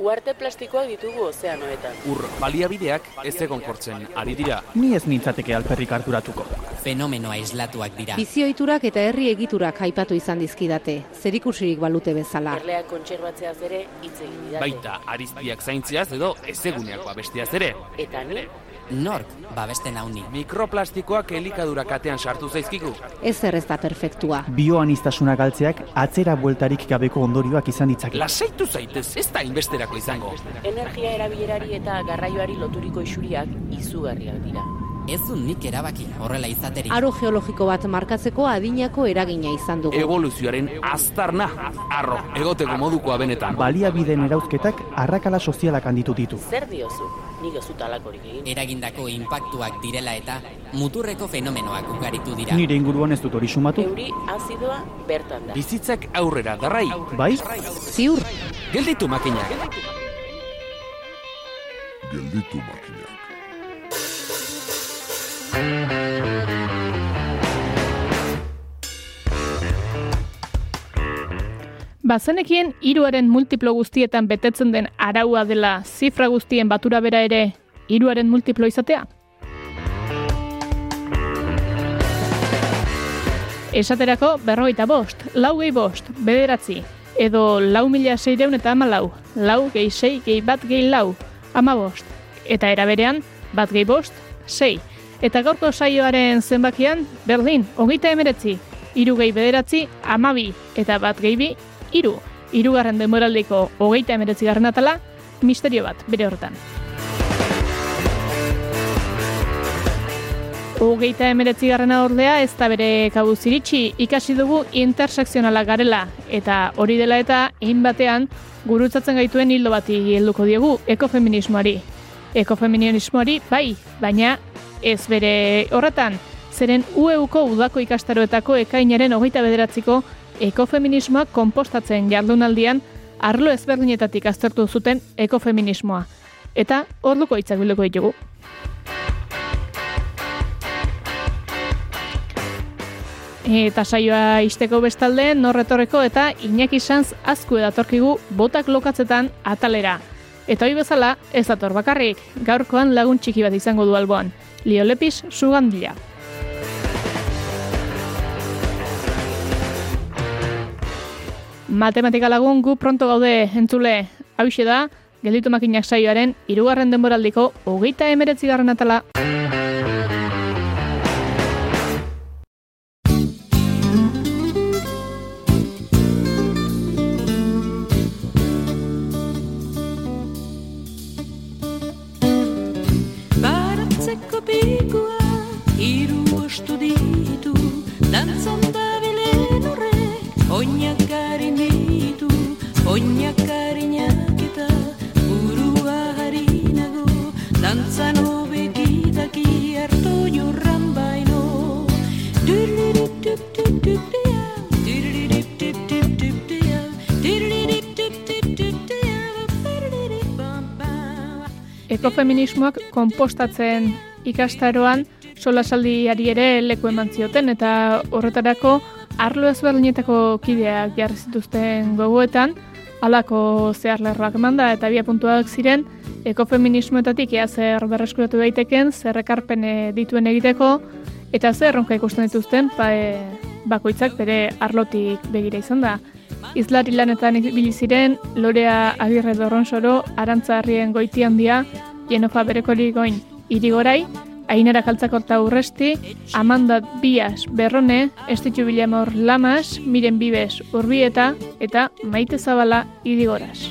Uarte plastikoak ditugu ozeanoetan. Ur baliabideak ez egon kortzen, ari dira. Ni ez nintzateke alperrik harturatuko. Fenomeno aislatuak dira. Bizioiturak eta herri egiturak aipatu izan dizkidate, zerikusirik balute bezala. Erleak kontserbatzeaz ere hitz egin didate. Baita, ariztiak zaintziaz edo ezeguneak babestiaz ere. Eta ni, Nork babesten hauni. Mikroplastikoak elikadura katean sartu zaizkigu. Ez ez da perfektua. Bioanistasuna galtzeak atzera bueltarik gabeko ondorioak izan ditzake. Lasaitu zaitez, ez da inbesterako izango. energia erabilerari eta garraioari loturiko isuriak izugarriak dira. Ez du nik erabaki horrela izaterik. Aro geologiko bat markatzeko adinako eragina izan dugu. Evoluzioaren aztarna, arro, egoteko modukoa benetan. Baliabideen erauzketak arrakala sozialak handitu ditu. Zer diozu? Nik ez dut alakorik egin. Eragindako inpaktuak direla eta muturreko fenomenoak ugaritu dira. Nire inguruan ez dut hori sumatu. Euri azidoa bertan da. Bizitzak aurrera, darrai. Bai? Ziur, Gelditu makinak. gelditu makinak. Bazenekien hiruaren multiplo guztietan betetzen den araua dela zifra guztien batura bera ere hiruaren multiplo izatea? Esaterako berrogeita bost, lau gehi bost, bederatzi, edo lau mila seireun eta ama lau, lau gehi sei gehi bat gehi lau, ama bost, eta eraberean bat gehi bost, sei. Eta gaurko saioaren zenbakian, berdin, hogeita emeretzi, hiru gehi bederatzi, amabi, eta bat gehi bi, hiru. Hirugarren denboraldiko hogeita emeretzi garren atala, misterio bat, bere horretan. Hogeita emeretzi garrena ordea ez da bere kabuz iritsi, ikasi dugu intersekzionala garela, eta hori dela eta egin batean gurutzatzen gaituen hildo bati helduko diegu ekofeminismoari. Ekofeminismoari bai, baina ez bere horretan, zeren UEUko udako ikastaroetako ekainaren hogeita bederatziko ekofeminismoa konpostatzen jardunaldian arlo ezberdinetatik aztertu zuten ekofeminismoa. Eta orduko hitzak bilduko ditugu. Eta saioa isteko bestalde, norretorreko eta Iñaki Sanz azku edatorkigu botak lokatzetan atalera. Eta hoi bezala, ez dator bakarrik, gaurkoan lagun txiki bat izango du alboan. Liolepis sugandila. Matematika lagun gu pronto gaude entzule hauxe da, gelditu makinak saioaren hirugarren denboraldiko hogeita emeretzi garren atala. Dantzan hobekitaki hartu jorran baino Ekofeminismoak konpostatzen ikastaroan solasaldiari ere leku eman zioten eta horretarako arlo ezberdinetako kideak jarri zituzten gogoetan. Halako zeharlerroak emanda eta bia puntuak ziren ekofeminismoetatik ea zer berreskuratu daiteken, zer ekarpen eh, dituen egiteko eta zer erronka ikusten dituzten pa, e, bakoitzak bere arlotik begira izan da. Izlari lanetan ibili ziren Lorea Agirre Dorronsoro, Arantza Arrien goiti handia, Jenofa Berekoli goin irigorai, Ainara Kaltzakorta Urresti, Amanda Bias Berrone, Estitxu Bilamor Lamas, Miren Bibes Urbieta eta Maite Zabala irigoraz.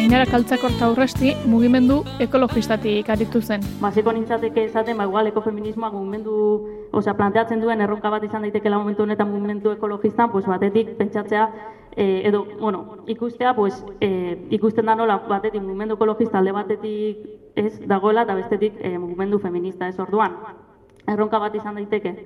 Ainara Kaltzakorta Urresti mugimendu ekologistatik aritu zen. Basiko nintzateke esaten, ba, igual ekofeminismoa mugimendu, osea, planteatzen duen erronka bat izan daitekeela momentu honetan mugimendu ekologistan, pues batetik pentsatzea eh, edo, bueno, ikustea, pues, eh, ikusten da nola batetik mugimendu ekologista alde batetik ez dagoela eta bestetik eh, mugimendu feminista ez orduan. Erronka bat izan daiteke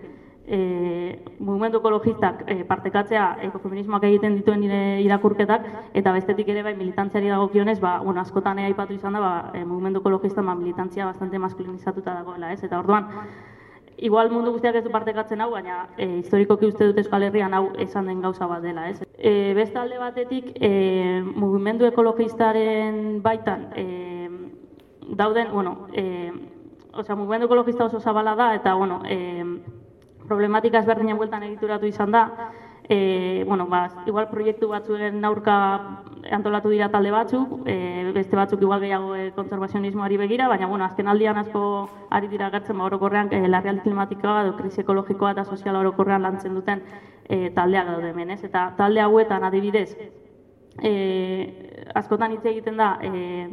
e, mugimendu ekologistak e, partekatzea ekofeminismoak egiten dituen nire irakurketak eta bestetik ere bai militantziari dagokionez, ba, bueno, askotan aipatu izan da, ba, e, mugimendu ekologista ba, militantzia bastante maskulinizatuta dagoela, ez? Eta orduan, igual mundu guztiak ez du partekatzen hau, baina e, historikoki uste dut Euskal Herrian hau esan den gauza bat dela, ez? E, beste alde batetik, e, mugimendu ekologistaren baitan, e, dauden, bueno, e, osea, mugimendu ekologista oso zabala da, eta, bueno, e, problematika ezberdinen bueltan egituratu izan da, e, bueno, ba, igual proiektu batzuen aurka antolatu dira talde batzuk, e, beste batzuk igual gehiago e, konservazionismoari begira, baina bueno, azken aldian asko ari dira gertzen ba, orokorrean e, larrialdi klimatikoa edo krisi ekologikoa eta soziala orokorrean lantzen duten e, taldeak daude hemen, ez? Eta talde hauetan adibidez, e, askotan hitz egiten da, e,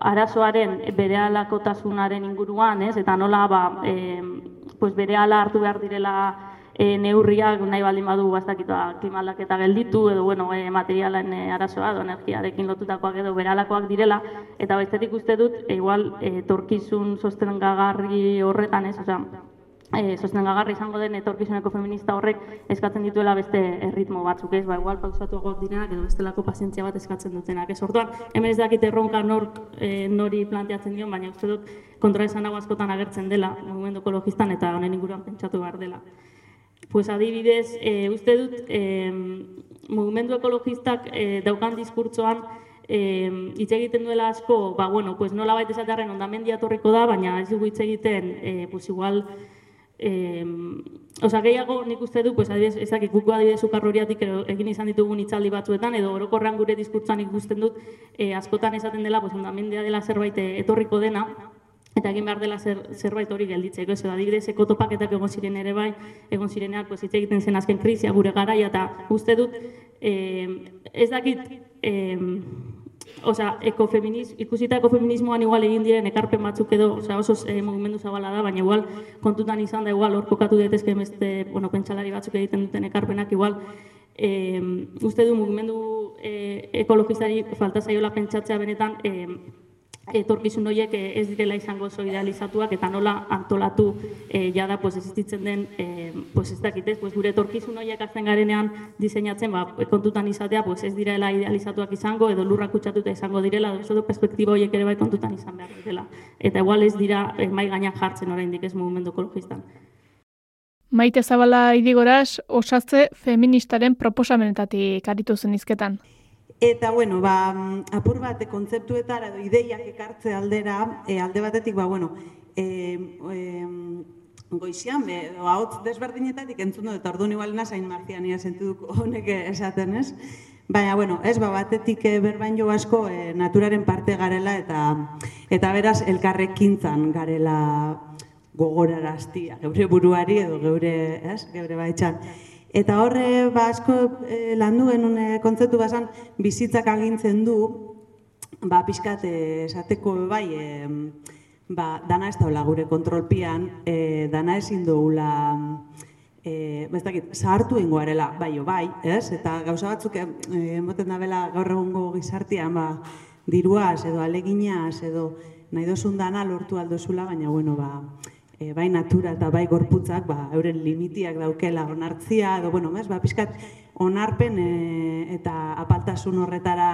arazoaren berehalakotasunaren inguruan, ez? Eta nola ba, e, pues berehala hartu behar direla e, neurriak nahi baldin badu bastakitoa ba, klimaldaketa gelditu edo bueno, e, materialen e, arazoa edo energiarekin lotutakoak edo beralakoak direla eta bestetik uste dut e, igual e, torkizun sostengagarri horretan, ez? Osea, e, sostengagarri izango den etorkizuneko feminista horrek eskatzen dituela beste erritmo batzuk, ez? Ba, igual pausatuagoak direnak edo bestelako pazientzia bat eskatzen dutenak, ez? Orduan, hemen ez dakit erronka nork e, nori planteatzen dion, baina uste dut kontra esan hau askotan agertzen dela mugimendu ekologistan eta honen inguruan pentsatu behar dela. Pues adibidez, e, uste dut e, mugimendu ekologistak e, daukan diskurtsoan eh, hitz egiten duela asko, ba, bueno, pues nola baita esatearen ondamendia torriko da, baina ez dugu hitz egiten, eh, pues igual, eh, oza, gehiago nik uste du, pues, adibidez, ezak ikuko adibidez ukarroriatik egin izan ditugun hitzaldi batzuetan, edo orokorran gure diskurtzan ikusten dut, eh, askotan esaten dela, pues, ondamendia dela zerbait eh, etorriko dena, eta egin behar dela zer, zerbait hori gelditzeko, ez adibidez, ekotopaketak egon ziren ere bai, egon zireneak, pues, hitz egiten zen azken krisia gure garaia, eta uste dut, eh, ez dakit, eh, Osea, ekofeminiz, ikusita ekofeminismoan igual egin diren ekarpen batzuk edo, osea, oso e, mugimendu zabala da, baina igual kontutan izan da igual hor kokatu daitezke beste, bueno, pentsalari batzuk egiten duten ekarpenak igual e, uste du mugimendu e, ekologistari falta zaiola pentsatzea benetan e, etorkizun horiek eh, ez direla izango oso idealizatuak eta nola antolatu e, jada pues existitzen den e, pues ez dakit, pues gure etorkizun horiek azten garenean diseinatzen ba, kontutan izatea pues ez direla idealizatuak izango edo lurra kutsatuta izango direla edo edo perspektiba horiek ere bai kontutan izan behar direla eta igual ez dira e, mai gainak jartzen oraindik ez mugimendu ekologistan. Maite Zabala idigoraz, osatze feministaren proposamenetatik aritu zen izketan. Eta, bueno, ba, apur bat, kontzeptuetara edo ideiak ekartze aldera, e, alde batetik, ba, bueno, e, e, goizian, be, hau desberdinetatik entzun dut, eta ordu igual zain marziania sentiduk honek esaten, ez? Baina, bueno, ez, ba, batetik e, berbain jo asko e, naturaren parte garela, eta eta beraz, elkarrekintzan garela gogoraraztia, geure buruari edo geure, ez, geure baitxan. Eta horre, ba, asko e, landu genuen e, kontzeptu basan, bizitzak agintzen du, ba, pixkat, eh, esateko bai, e, ba, dana ez daula gure kontrolpian, e, dana ezin dugula, e, ba, ez dakit, zahartu ingoarela, bai, o, bai, ez? Eta gauza batzuk, emoten da bela gaur egungo gizartian, ba, diruaz, edo aleginaz, edo nahi dozun dana lortu aldozula, baina, bueno, ba, e, bai natura eta bai gorputzak ba, euren limitiak daukela onartzia, edo, bueno, mes, ba, pixkat onarpen e, eta apaltasun horretara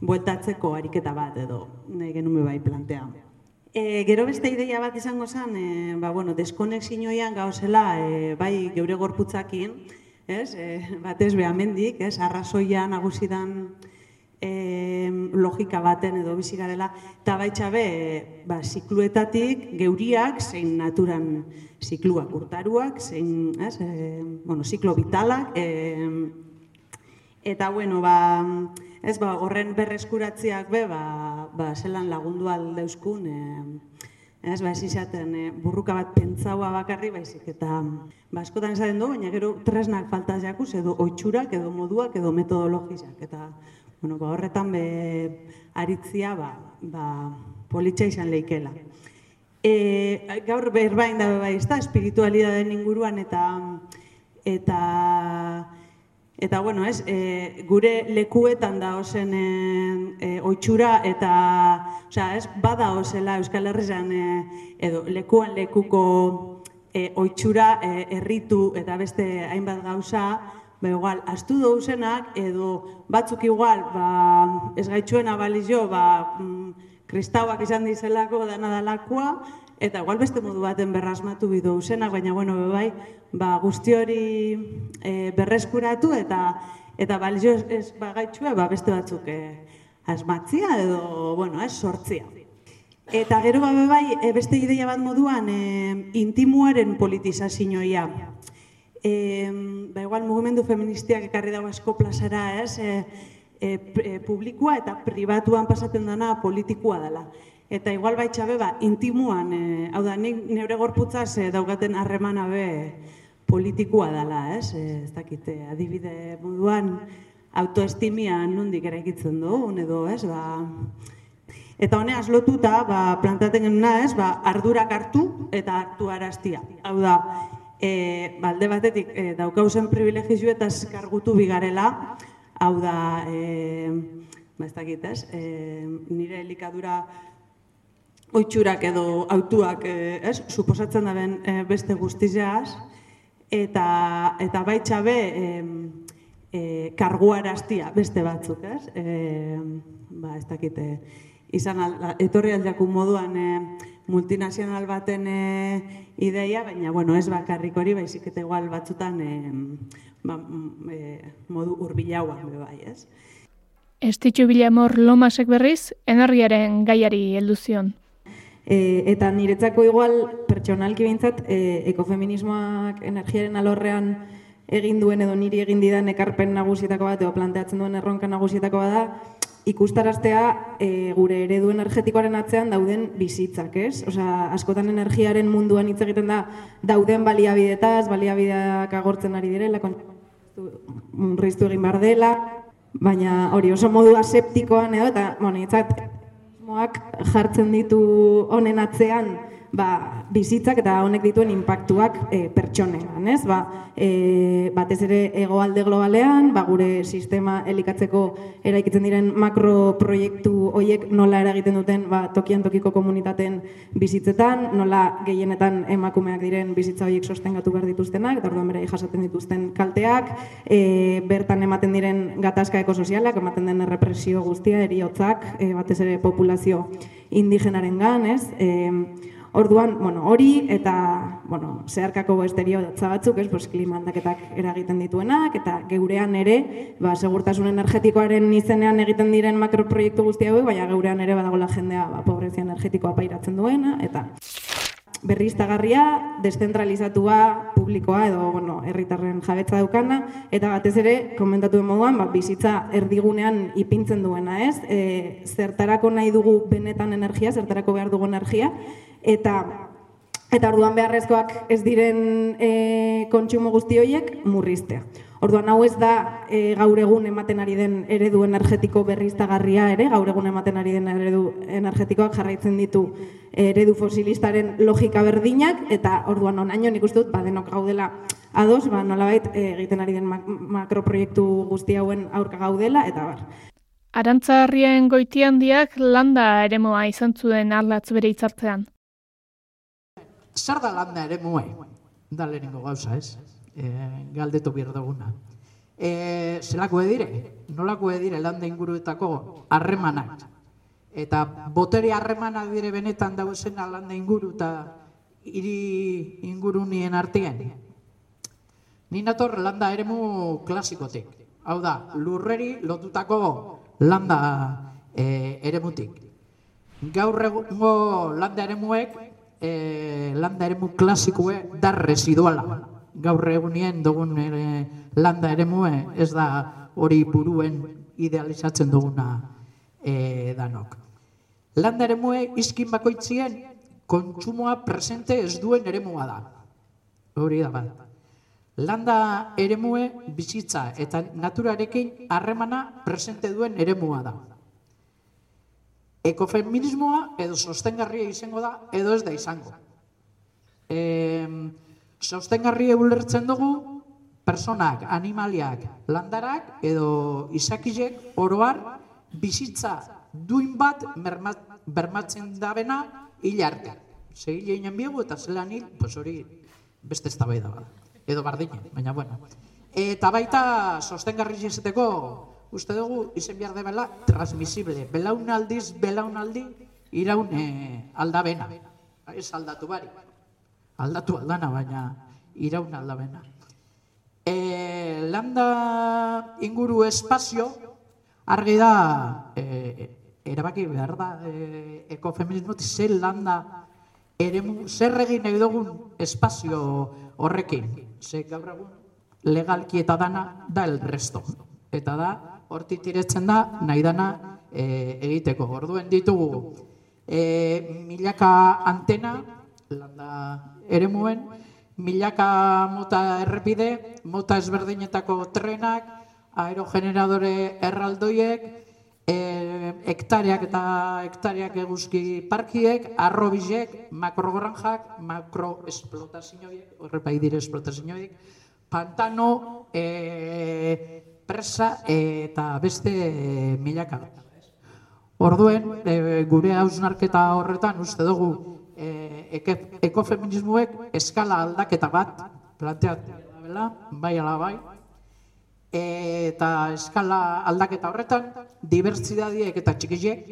bueltatzeko ariketa bat, edo, nahi genume bai plantea. E, gero beste ideia bat izango zen, e, ba, bueno, deskonexinoian gauzela, e, bai geure gorputzakin, ez, e, batez behamendik, ez, arrazoia nagusidan, e, logika baten edo bizi garela eta baitxabe ba zikluetatik geuriak zein naturan zikluak urtaruak zein ez e, bueno ziklo vitalak e, eta bueno ba ez ba horren berreskuratziak be ba ba zelan lagundu aldeuskun e, Ez, ba, izaten, e, burruka bat pentsaua bakarri, baizik, eta ba, askotan esaten du, baina gero tresnak falta jakuz, edo oitxurak, edo moduak, edo metodologizak. Eta bueno, ba, horretan be, aritzia ba, ba, politxa izan leikela. E, gaur berbain da bai, ezta, espiritualidadeen inguruan eta eta eta bueno, ez, e, gure lekuetan da ozen e, e, oitxura eta, osea, ez, bada osela Euskal Herrian e, edo lekuan lekuko e, oitxura, e, erritu eta beste hainbat gauza, ba igual, astu douzenak edo batzuk igual, ba, ez gaitxuena balizio, ba, mm, kristauak izan dizelako dana dalakoa, eta igual beste modu baten berrasmatu bidu zenak, baina bueno, bai, ba, guzti hori e, berreskuratu eta eta balizio ez, ez bagaitxue, ba, beste batzuk e, asmatzia edo, bueno, ez sortzia. Eta gero ba, bai, e, beste ideia bat moduan, e, intimuaren politizazioia. E, ba, igual, mugimendu feministiak ekarri dago asko plazara, ez? E, e, e, publikoa eta pribatuan pasatzen dana politikoa dela. Eta igual baitxa ba, intimuan, e, hau da, nik neure gorputzaz e, daugaten harremana be politikoa dela, ez? E, ez dakite, adibide moduan, autoestimia nondik eraikitzen du, edo, ez? Ba, eta honeaz lotuta, ba, plantaten genuna, ez? Ba, ardurak hartu eta hartu araztia. Hau da, e, balde batetik, e, daukauzen privilegizio eta eskargutu bigarela, hau da, e, ba, ez dakit, ez? E, nire elikadura oitxurak edo autuak, e, ez? Suposatzen da ben e, beste guztizeaz, eta, eta baitxabe, e, e, karguaraztia beste batzuk, ez? E, ba, ez dakite, izan al, etorri aldiakun moduan e, multinazional baten e, ideia, baina, bueno, ez bakarrik hori, baizik eta igual batzutan e, ba, e, modu urbilaua, bai, ez? Estitxu Bilamor Lomasek berriz, energiaren gaiari heldu zion. E, eta niretzako igual, pertsonalki bintzat, e, ekofeminismoak energiaren alorrean egin duen edo niri egin didan ekarpen nagusietako bat, edo planteatzen duen erronka nagusietako bat da, ikustaraztea e, gure eredu energetikoaren atzean dauden bizitzak, ez? Osea, askotan energiaren munduan hitz egiten da dauden baliabidetaz, baliabideak agortzen ari direla, murriztu egin bar dela, baina hori oso modu aseptikoan edo, eta, bueno, itzat, jartzen ditu honen atzean, ba, bizitzak eta honek dituen inpaktuak e, pertsonean, ez? Ba, e, batez ere egoalde globalean, ba, gure sistema elikatzeko eraikitzen diren makroproiektu hoiek nola eragiten duten ba, tokian tokiko komunitateen bizitzetan, nola gehienetan emakumeak diren bizitza hoiek sostengatu behar dituztenak, eta orduan bere jasaten dituzten kalteak, e, bertan ematen diren gatazka ekosozialak, ematen den represio guztia, eriotzak, e, batez ere populazio indigenaren gan, ez? E, Orduan, bueno, hori eta, bueno, zeharkako esterio batzuk, ez, pues, klima aldaketak eragiten dituenak, eta geurean ere, ba, segurtasun energetikoaren izenean egiten diren makroproiektu guzti hauek, baina geurean ere badagola jendea, ba, pobrezia energetikoa pairatzen duena, eta berriztagarria, deszentralizatua, publikoa edo bueno, herritarren jabetza daukana eta batez ere komentatu moduan, ba, bizitza erdigunean ipintzen duena, ez? E, zertarako nahi dugu benetan energia, zertarako behar dugu energia eta eta orduan beharrezkoak ez diren e, kontsumo guzti horiek murriztea. Orduan hau ez da e, gaur egun ematen ari den eredu energetiko berriztagarria ere, gaur egun ematen ari den eredu energetikoak jarraitzen ditu eredu fosilistaren logika berdinak, eta orduan onaino nik uste dut, ba, denok gaudela ados, ba, nolabait e, egiten ari den makroproiektu guzti hauen aurka gaudela, eta bar. Arantzarrien goitiandiak landa eremoa izan zuen aldatz bere itzartzean. Zer da landa ere moe? Da lehenengo gauza, ez? E, galdetu behar duguna. E, zelako edire? Nolako edire landa inguruetako harremanak? Eta botere harremanak dire benetan dauzen landa inguru eta hiri ingurunien artean? Ni nator landa eremu klasikotik. Hau da, lurreri lotutako landa e, eremutik. Gaur egungo landa eremuek, e, landa eremu klasikoe da residuala gaur egunien dugun ere, landa ere mue, ez da hori buruen idealizatzen duguna e, danok. Landa ere mue, izkin bakoitzien, kontsumoa presente ez duen ere da. Hori da bat. Landa ere bizitza eta naturarekin harremana presente duen ere da. Ekofeminismoa edo sostengarria izango da, edo ez da izango. Ehm, Sostengarri ulertzen dugu personak, animaliak, landarak edo izakizek oroar bizitza duin bat bermatzen dabena hil arte. Ze hil egin biegu eta zelan hil, pues hori beste eztabaida bada. Edo bardine, baina bueno. Eta baita sostengarri izateko uste dugu izen behar debela transmisible. Belaunaldiz, belaunaldi iraun eh, aldabena. Ez aldatu bari. Aldatu aldana, baina iraun aldabena. E, landa inguru espazio, argi da, e, erabaki behar da, e, ekofeminismotik zer landa, eremu, zer egin nahi dugun espazio horrekin. Ze gaur egun legalki eta dana da el resto. Eta da, hortik tiretzen da, nahi dana e, egiteko. Orduen ditugu, e, milaka antena, landa eremuen, milaka mota errepide, mota ezberdinetako trenak, aerogeneradore erraldoiek, e, hektareak eta hektareak eguzki parkiek, arrobizek, makrogranjak, makroesplotazioiek, horrepai dire esplotazioiek, pantano, e, presa eta beste e, milaka. Orduen, e, gure hausnarketa horretan uste dugu e, eke, ekofeminismoek eskala aldaketa bat planteatu dela, bai ala bai, eta eskala aldaketa horretan, dibertsidadiek eta txikiziek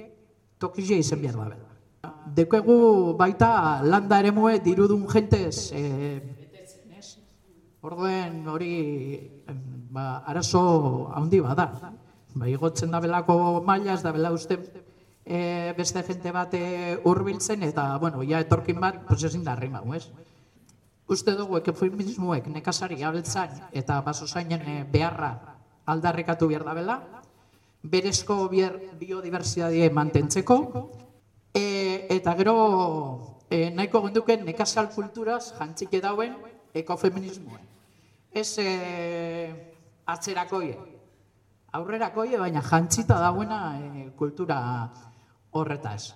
tokizia izen behar da bela. Dekegu baita landa ere mue dirudun jentez e, orduen hori ba, arazo handi bada. Ba, igotzen da belako mailaz, da bela uste e, beste jente bat hurbiltzen eta, bueno, ja etorkin bat, pues ezin da rima, ez? Uste dugu ekofeminismoek nekazari abeltzan eta baso zainen e, beharra aldarrekatu behar da bela, berezko bier, biodiversitatea mantentzeko, e, eta gero e, nahiko genduken nekazal kulturaz jantzike dauen ekofeminismoen. Ez e, atzerakoie, aurrerakoie, baina jantzita dauena e, kultura horretaz.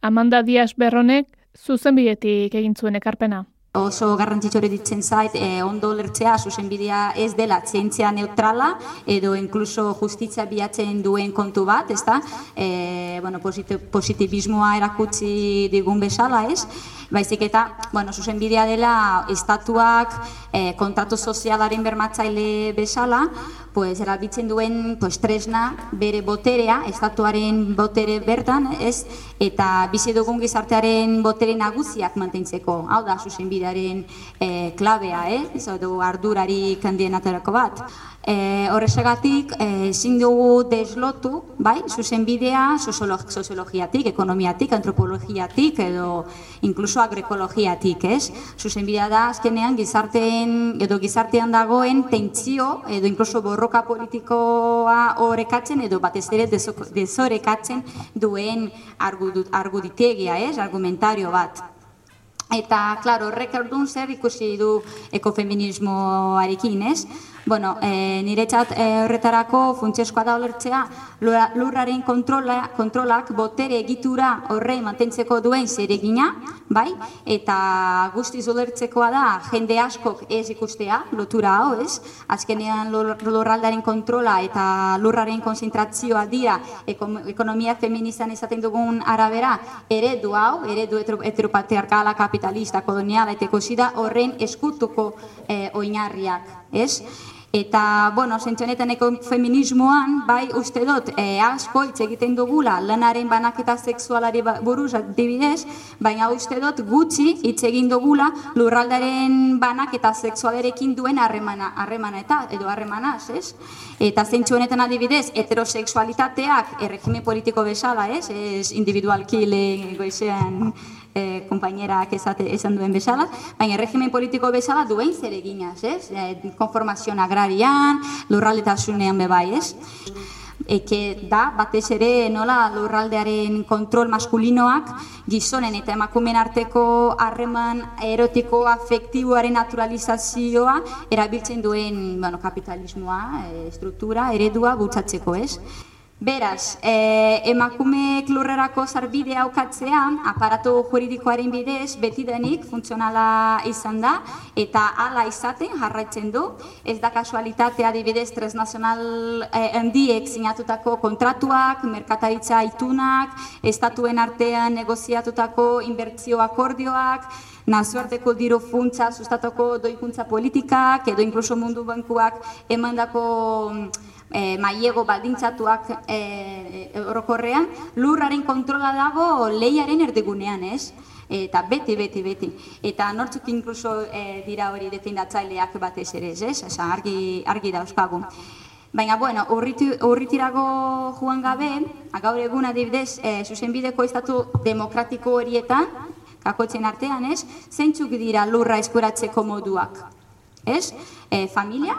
Amanda Diaz Berronek zuzenbidetik egin zuen ekarpena. Oso garrantzitsore ditzen zait, eh, ondo lertzea, zuzenbidea ez dela zientzia neutrala, edo inkluso justitza bilatzen duen kontu bat, ez da? E, bueno, posit positibismoa erakutsi digun bezala, ez? Baizik eta, bueno, zuzenbidea dela estatuak e, kontratu sozialaren bermatzaile bezala, pues erabiltzen duen pues tresna bere boterea, estatuaren botere bertan, ez? Eta bizi dugun gizartearen botere nagusiak mantentzeko. Hau da zuzenbidearen e, klabea, eh? Ez ardurari kandien bat. E, horrexegatik, ezin dugu deslotu, bai, zuzenbidea soziolog soziologiatik, ekonomiatik, antropologiatik edo inkluso agroekologiatik, ez? Zuzenbidea da azkenean gizarteen edo gizartean dagoen tentzio edo inkluso borroka politikoa orekatzen edo batez ere desorekatzen duen arguditegia, ez? Argumentario bat. Eta, klaro, horrek erdun zer ikusi du ekofeminismoarekin, ez? Bueno, e, niretzat e, horretarako funtsezkoa da olertzea lurraren kontrola, kontrolak botere egitura horre mantentzeko duen zeregina, bai? Eta guztiz olertzekoa da jende askok ez ikustea lotura hau, ez? Azkenean lurraldaren kontrola eta lurraren konzentrazioa dira ekonomia feministan esaten dugun arabera eredu hau, eredu heteropatriarkala, kapitalista, koloniala eta ekosida horren eskutuko e, oinarriak, ez? Eta, bueno, zentzonetan feminismoan, bai uste dut, e, asko hitz egiten dugula lanaren banaketa sexualari ba, buruz adibidez, baina uste dut gutxi hitz egin dugula lurraldaren banaketa sexualerekin duen harremana, harremana eta edo harremanaz, ez? Eta zentzonetan adibidez, heterosexualitateak erregime politiko bezala, ez? Ez individualki goizean e, kompainerak esate, esan duen bezala, baina regimen politiko bezala duen zer eginaz, ez? E, konformazioan agrarian, lurraldetasunean bebai, ez? Eke da, batez ere nola lurraldearen kontrol maskulinoak gizonen eta emakumen arteko harreman erotiko afektiboaren naturalizazioa erabiltzen duen bueno, kapitalismoa, e, struktura, eredua bultzatzeko, ez? Beraz, e, emakumeek lurrerako zarbide aukatzean, aparatu juridikoaren bidez, beti denik funtzionala izan da, eta hala izaten jarraitzen du. Ez da kasualitatea adibidez transnazional eh, handiek sinatutako kontratuak, merkataritza itunak, estatuen artean negoziatutako inbertzio akordioak, nazioarteko diru funtza sustatako doikuntza politikak, edo inkluso mundu bankuak emandako e, maiego baldintzatuak e, orokorrean, lurraren kontrola dago lehiaren erdigunean, ez? Eta beti, beti, beti. Eta nortzuk inkluso e, dira hori defendatzaileak batez ere, ez? Esa, argi, argi dauzkagu. Baina, bueno, urritirago joan gabe, gaur egun adibidez, e, zuzenbideko estatu demokratiko horietan, kakotzen artean, ez? Zeintzuk dira lurra eskuratzeko moduak? Ez? E, familia,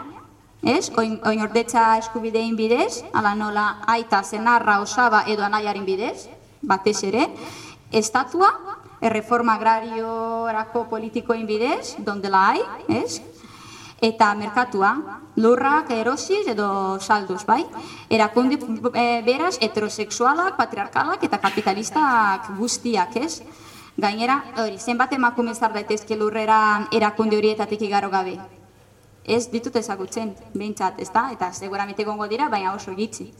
ez? Oin, oin ordetza eskubidein bidez, ala nola aita zenarra osaba edo anaiaren bidez, batez ere, estatua, erreforma agrariorako politikoen bidez, donde la hai, ez? Eta merkatua, lurrak erosiz edo salduz, bai? Erakundi e, beraz heterosexualak, patriarkalak eta kapitalistak guztiak, ez? Gainera, hori, zenbat emakume zar daitezke lurrera erakunde horietatik igaro gabe? Ez ditut ezagutzen, behintzat, ez da? Eta seguramente gongo dira, baina oso gitzi.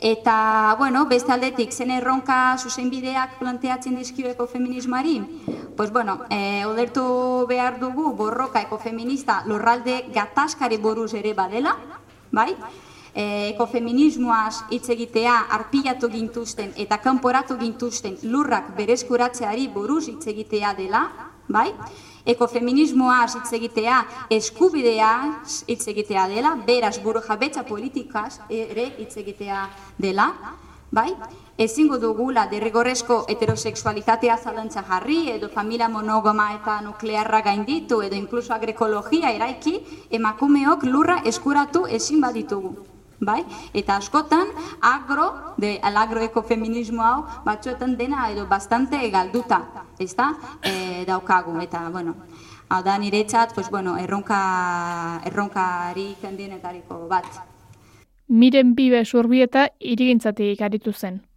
Eta, bueno, beste aldetik, zen erronka zuzenbideak planteatzen dizkio ekofeminismoari? Pues, bueno, e, odertu behar dugu borroka ekofeminista lorralde gatazkari buruz ere badela, bai? E, ekofeminismoaz hitz egitea arpilatu gintuzten eta kanporatu gintuzten lurrak berezkuratzeari buruz hitz egitea dela, bai? Ekofeminismoa hitz egitea, eskubidea hitz egitea dela, beraz buru jabetza politikaz ere hitz egitea dela, bai? Ezingo dugula derrigorrezko heterosexualitatea zalantza jarri, edo familia monogama eta nuklearra gainditu, edo inkluso agrikologia eraiki, emakumeok lurra eskuratu ezin baditugu bai? Eta askotan agro, de al agroekofeminismo hau batzuetan dena edo bastante galduta, ezta? E, daukagu eta bueno, hau da niretzat, pues bueno, erronka erronkari kendienetariko bat. Miren bibe surbieta irigintzatik aritu zen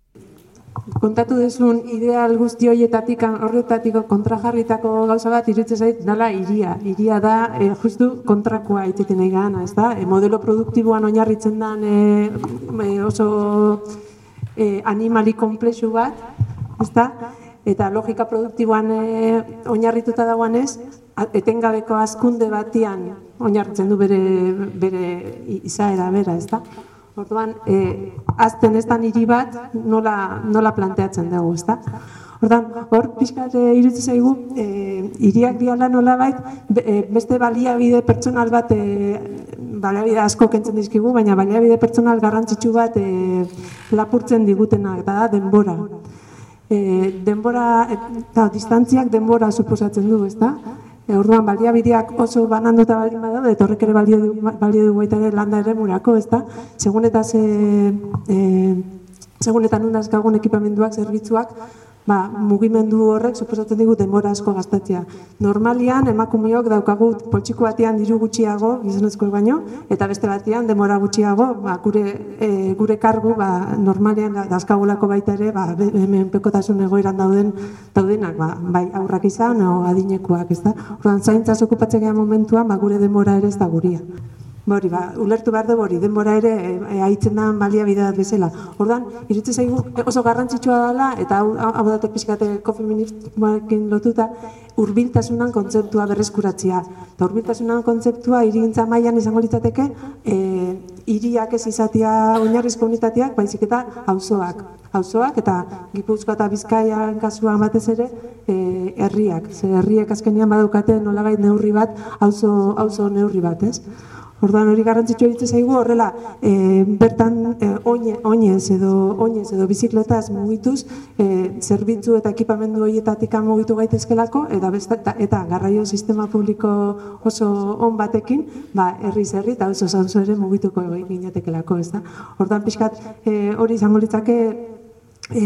kontatu dezun ideal guzti horietatik horretatik kontrajarritako gauza bat irutzen zait dala iria. Iria da e, justu kontrakoa iteten nahi gana, ez da? E, modelo produktiboan oinarritzen den e, oso e, animali komplexu bat, ez da? Eta logika produktiboan e, oinarrituta dagoan ez, etengabeko askunde batian oinarritzen du bere, bere izaera bera, ez da? Orduan, e, azten ez da niri bat nola, nola planteatzen dugu, ez da? Orduan, hor, pixkat e, irutze zaigu, e, iriak diala nola bait, e, beste baliabide pertsonal bat, e, baliabide asko kentzen dizkigu, baina baliabide pertsonal garrantzitsu bat e, lapurtzen digutenak, da, denbora. E, denbora, eta distantziak denbora suposatzen du, ez da? E, orduan baliabideak oso bananduta baldin badaude eta horrek ere balio du balio du baita ere landa eremurako, ezta? Segun eta ze eh segun eta nun ekipamenduak, zerbitzuak, ba, mugimendu horrek suposatzen digu denbora asko gastatzea. Normalian emakumeok daukagu poltsiko batean diru gutxiago, gizonezko baino, eta beste batean denbora gutxiago, ba, gure, e, gure kargu ba, normalean dazkagulako baita ere, ba, hemen pekotasun egoeran dauden daudenak, ba, bai aurrak izan o adinekuak, ez da? Ordan zaintzaz okupatzea momentuan, ba, gure denbora ere ez da guria. Bori, ba, ulertu behar du hori, denbora ere e, haitzen da balia bidea bezala. Ordan irutze zaigu oso garrantzitsua dela, eta hau, hau datu pixkate kofeministmoarekin lotuta, urbiltasunan kontzeptua berreskuratzea. Eta urbiltasunan kontzeptua irigintza mailan izango litzateke, e, iriak ez izatea oinarrizko unitateak, baizik eta auzoak. Auzoak eta Gipuzkoa eta Bizkaian kasuan batez ere, e, herriak. Ze herriek azkenian badaukate nolabait neurri bat, auzo, auzo neurri bat, ez? Orduan hori garrantzitsua ditzen zaigu horrela e, bertan e, oine, oinez edo oinez edo bizikletaz mugituz e, zerbitzu eta ekipamendu horietatik mugitu gaitezkelako eta besta, eta, garraio sistema publiko oso on batekin ba herri zerri eta oso zanzu ere mugituko ginetekelako, ez da. Orduan pixkat e, hori izango litzake e,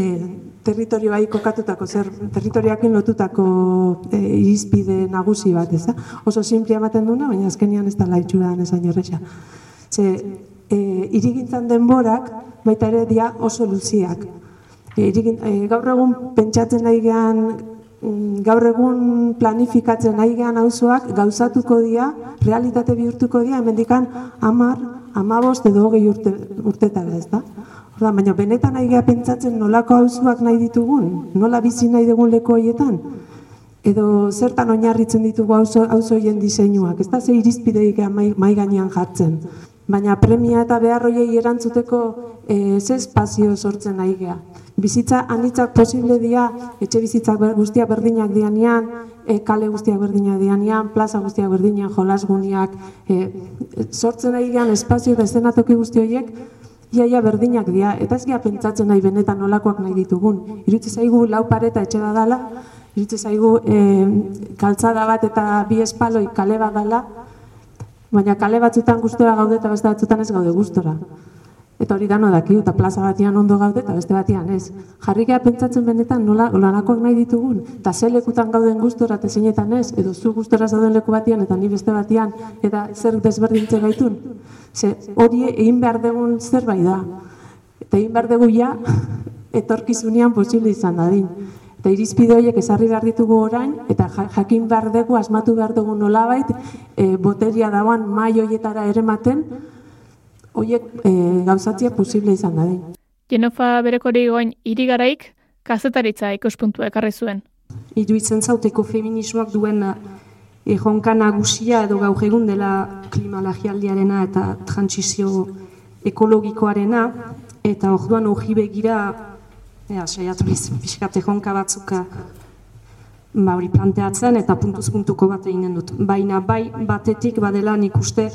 territorioa kokatutako, zer territoriakin lotutako e, irizpide nagusi bat, ez da? Oso simple ematen duna, baina azkenian ez da laitxura esan jorrexa. Ze, e, irigintzan denborak baita ere dia oso luziak. E, irigin, e, gaur egun pentsatzen nahi gehan, mm, gaur egun planifikatzen nahi gehan auzoak gauzatuko dira, realitate bihurtuko dira, hemendikan amar, amabost edo hogei urte, urtetara ez da. Orda, baina benetan nahi geha pentsatzen nolako auzoak nahi ditugun, nola bizi nahi dugun leku horietan, edo zertan oinarritzen ditugu auzo auzoien diseinuak, ez da ze irizpideik mai, mai gainean jartzen. Baina premia eta behar hoiei erantzuteko e, ze espazio sortzen nahi geha. Bizitza anitzak posible dira, etxe bizitzak ber, guztiak berdinak dianean, e, kale guztiak berdinak dianean, plaza guztiak berdinak, jolasguniak, e, sortzen nahi gehan espazio eta estenatoki guzti horiek, iaia berdinak dira, eta ez geha pentsatzen nahi benetan nolakoak nahi ditugun. Irutze zaigu lau pareta etxe badala, irutze zaigu e, kaltzada bat eta bi espaloi kale badala, baina kale batzutan gustora gaude eta beste batzutan ez gaude gustora. Eta hori dano daki, eta plaza batian ondo gaude eta beste batian ez. Jarrikea pentsatzen benetan nola olanakoak nahi ditugun, eta ze lekutan gauden gustora eta zeinetan ez, edo zu gustora zauden leku batian eta ni beste batian, eta zer desberdintzen gaitun. Ze hori egin behar dugun zerbait da. Eta egin behar dugu ja, etorkizunean posible izan dadin. Eta irizpide horiek ezarri behar ditugu orain, eta ja- jakin behar dugu, asmatu behar dugu nolabait, e, boteria dauan mai horietara erematen, horiek e, gauzatzia posible izan dadin. Jenofa berekori goin irigaraik, kazetaritza ikuspuntua ekarri zuen. Iruitzen zauteko feminismoak duen eh, erronka nagusia edo gaur egun dela klimalagialdiarena eta trantsizio ekologikoarena, eta orduan hori begira, ea, saiatu biz, pixkat erronka batzuka ba, hori planteatzen eta puntuz puntuko bat eginen dut. Baina bai batetik badela nik uste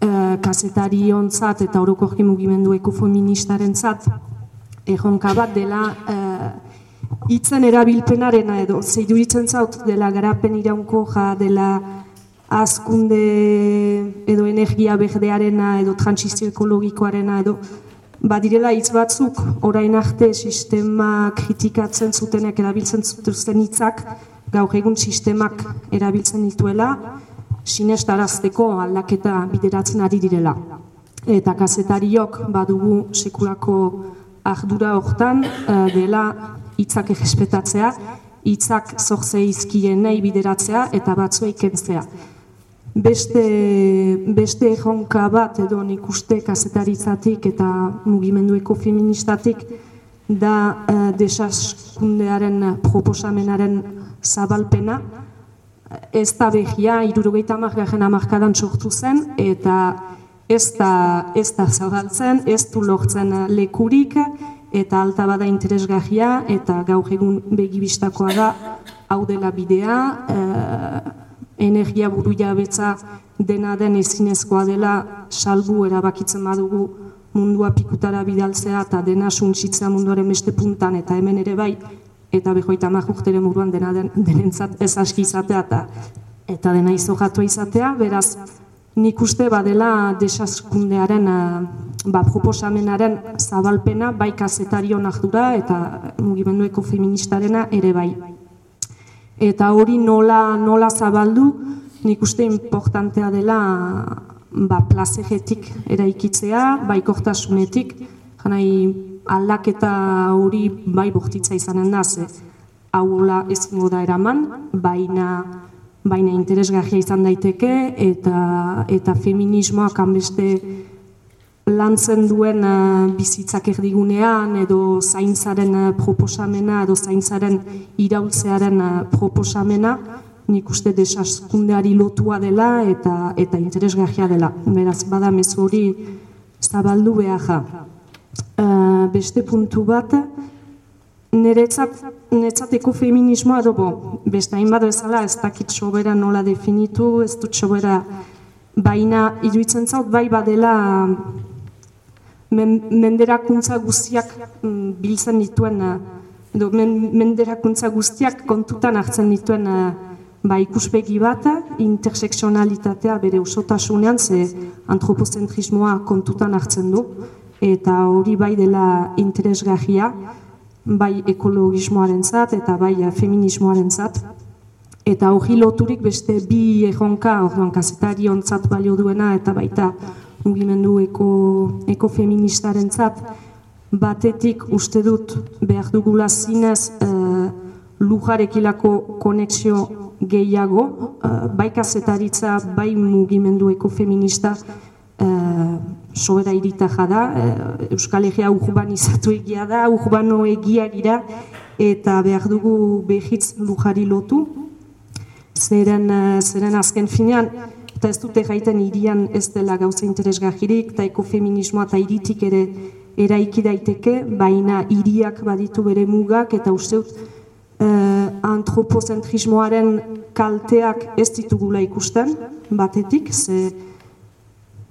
eh, kazetari ontzat eta orokorki mugimendu ekofeministaren zat, erronka bat dela eh, hitzen erabilpenarena edo zeiduritzen zaut dela garapen iraunko ja dela azkunde edo energia berdearena edo transizio ekologikoarena edo badirela hitz batzuk orain arte sistema kritikatzen zutenek erabiltzen zituzten hitzak gaur egun sistemak erabiltzen dituela sinestarazteko aldaketa bideratzen ari direla. Eta kazetariok badugu sekulako ardura hortan eh, dela hitzak errespetatzea, hitzak zorze izkienei bideratzea eta batzuei kentzea. Beste, beste erronka bat edo nik uste kazetaritzatik eta mugimendu ekofeministatik da uh, desaskundearen proposamenaren zabalpena. Ez da behia, irurogeita amargarren amarkadan sortu zen, eta ez da, ez da zabaltzen, ez du lortzen lekurik, eta alta bada interesgarria, eta gaur egun begibistakoa da, hau dela bidea, eh, energia buru jabetza dena den ezinezkoa dela salbu erabakitzen badugu mundua pikutara bidaltzea eta dena suntsitzea munduaren beste puntan eta hemen ere bai eta behoita urteren buruan dena den, denentzat ez aski izatea eta, eta dena izogatua izatea, beraz nik uste badela desaskundearen eh, ba, proposamenaren zabalpena bai kazetarion ardura eta mugimendu ekofeministarena ere bai. Eta hori nola, nola zabaldu, nik uste importantea dela ba, plazegetik eraikitzea, baikortasunetik, janai aldaketa hori bai bortitza izanen da, ze haula ezingo da eraman, baina baina interesgarria izan daiteke eta eta feminismoak hanbeste lantzen duen uh, bizitzak erdigunean edo zaintzaren uh, proposamena edo zaintzaren iraultzearen proposamena nik uste desaskundeari lotua dela eta eta interesgarria dela. Beraz, bada mezu hori zabaldu behar. Uh, beste puntu bat, niretzat, niretzateko feminismoa dobo, beste hainbat bezala ez dakit sobera nola definitu, ez dut sobera, baina iruditzen zaut bai badela men, menderakuntza guztiak mm, biltzen dituen, edo men, menderakuntza guztiak kontutan hartzen dituen ba, ikuspegi bat, interseksionalitatea bere usotasunean, ze antropozentrismoa kontutan hartzen du, eta hori bai dela interesgarria, bai ekologismoaren zat, eta bai feminismoaren zat. Eta hori loturik beste bi erronka, orduan kazetari ontzat balio duena, eta baita mugimendu eko, ekofeministaren zat, batetik uste dut behar dugula zinez e, lujarekilako konexio gehiago, e, bai kazetaritza, bai mugimendu ekofeminista, e, sobera irita jada, e, Euskal Egia urbanizatu egia da, urbano egia gira, eta behar dugu behitz lujari lotu, zeren, e, zeren azken finean, eta ez dute gaiten irian ez dela gauza interesgahirik, eta ekofeminismoa eta iritik ere eraiki daiteke, baina hiriak baditu bere mugak, eta uste dut eh, antropozentrismoaren kalteak ez ditugula ikusten, batetik, ze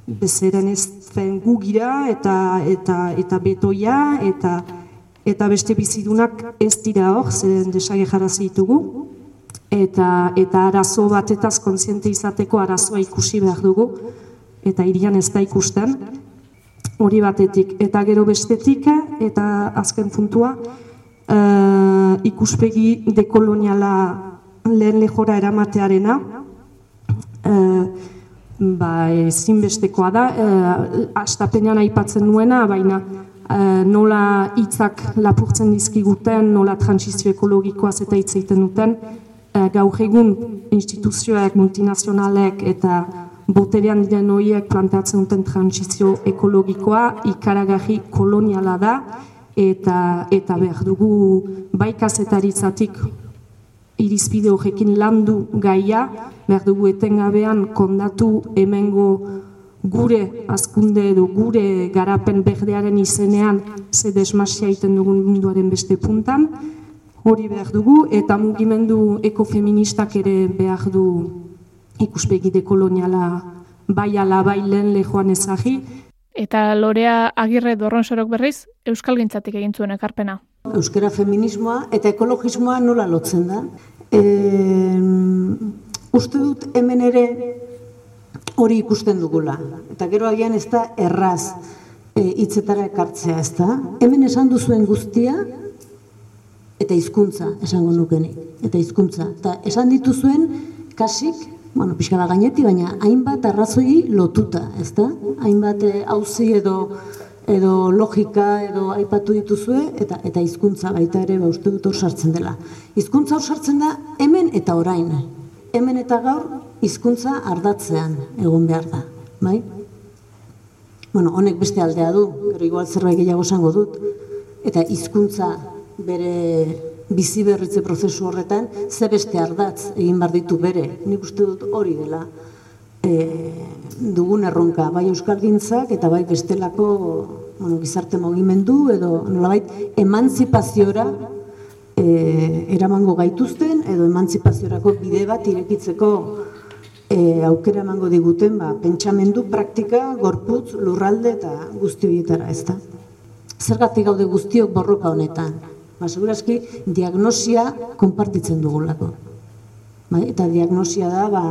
bezeren ez zen gugira eta, eta, eta betoia, eta, eta beste bizidunak ez dira hor, zeren desage ditugu, eta, eta arazo batetaz kontziente izateko arazoa ikusi behar dugu, eta irian ez da ikusten, hori batetik. Eta gero bestetik, eta azken puntua, uh, ikuspegi dekoloniala lehen lehora eramatearena, uh, ba, ezinbestekoa da, uh, astapenean aipatzen nuena, baina uh, nola hitzak lapurtzen dizkiguten, nola transizio ekologikoaz eta hitz egiten duten, uh, gaur egun instituzioek, multinazionalek eta boterean diren horiek planteatzen duten transizio ekologikoa ikaragarri koloniala da. Eta eta behar dugu bai kazetaritzatik irizpide horrekin landu gaia, behar dugu etengabean kondatu hemengo gure azkunde edo gure garapen berdearen izenean ze desmasia egiten dugun munduaren beste puntan, hori behar dugu eta mugimendu ekofeministak ere behar du ikuspegi dekoloniala bai ala bai lehen lehoan ezagi. Eta Lorea Agirre Dorronsorok berriz, Euskal Gintzatik egin zuen ekarpena. Euskara feminismoa eta ekologismoa nola lotzen da. E, uste dut hemen ere hori ikusten dugula. Eta gero agian ez da erraz e, hitzetara ekartzea, ez da? Hemen esan duzuen guztia eta hizkuntza esango nukenik. Eta hizkuntza. Eta esan dituzuen kasik bueno, pixka da gaineti, baina hainbat arrazoi lotuta, ez da? Hainbat hauzi eh, edo edo logika edo aipatu dituzue eta eta hizkuntza baita ere ba uste dut hor sartzen dela. Hizkuntza hor sartzen da hemen eta orain. Hemen eta gaur hizkuntza ardatzean egon behar da, bai? Bueno, honek beste aldea du, gero igual zerbait gehiago esango dut eta hizkuntza bere bizi berritze prozesu horretan, ze beste ardatz egin bar ditu bere. Nik uste dut hori dela dugun erronka, bai euskal gintzak eta bai bestelako bueno, gizarte mogimendu edo nolabait emantzipaziora e, eramango gaituzten edo emantzipaziorako bide bat irekitzeko e, aukera emango diguten ba, pentsamendu, praktika, gorputz, lurralde eta guzti horietara, ez da? Zergatik gaude guztiok borroka honetan? ba, segurazki, diagnosia konpartitzen dugulako. Ba, eta diagnosia da, ba,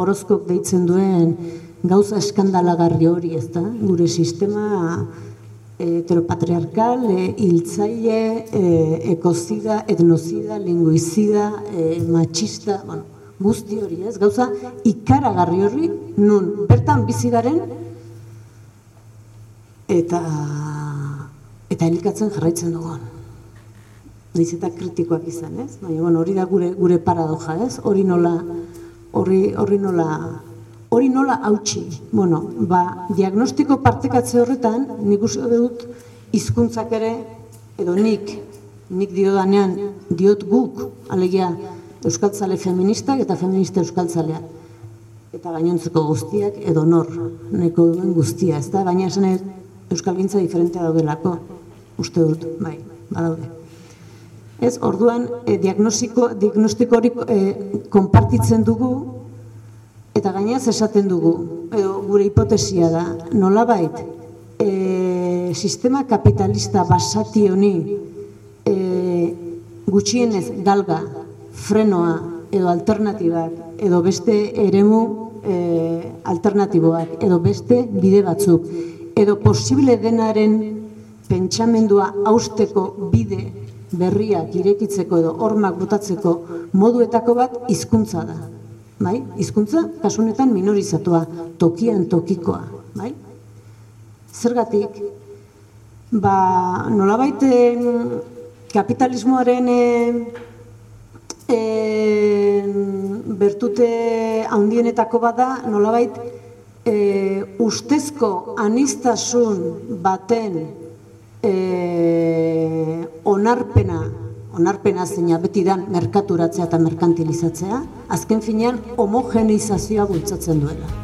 orozkok deitzen duen gauza eskandalagarri hori, ez da? Gure sistema heteropatriarkal, e, hiltzaile, e, ekozida, etnozida, linguizida, e, machista, bueno, guzti hori, ez? Gauza ikaragarri hori, nun, bertan bizi garen, eta eta elikatzen jarraitzen dugun naiz eta kritikoak izan, ez? Baina bueno, hori da gure gure paradoja, ez? Hori nola hori hori nola hori nola hautsi. Bueno, ba, diagnostiko partekatze horretan nik uste dut hizkuntzak ere edo nik nik diodanean diot guk, alegia euskaltzale feministak eta feminista euskaltzalea eta gainontzeko guztiak edo nor neko duen guztia, ez da? Baina esan euskalgintza diferentea daudelako, uste dut, bai, badaude. Ez, orduan, e, diagnostiko, diagnostiko hori e, konpartitzen dugu, eta gainaz esaten dugu, edo gure hipotesia da, nolabait, e, sistema kapitalista basati honi e, gutxienez galga, frenoa, edo alternatibak, edo beste eremu e, alternatiboak, edo beste bide batzuk, edo posible denaren pentsamendua hausteko bide berriak irekitzeko edo hormak botatzeko moduetako bat hizkuntza da. Bai? Hizkuntza kasunetan minorizatua, tokian tokikoa, bai? Zergatik, ba, nolabait kapitalismoaren em, bertute handienetako bada, nolabait e, ustezko anistasun baten e, onarpena, onarpena zeina beti dan merkaturatzea eta merkantilizatzea, azken finean homogeneizazioa bultzatzen duela.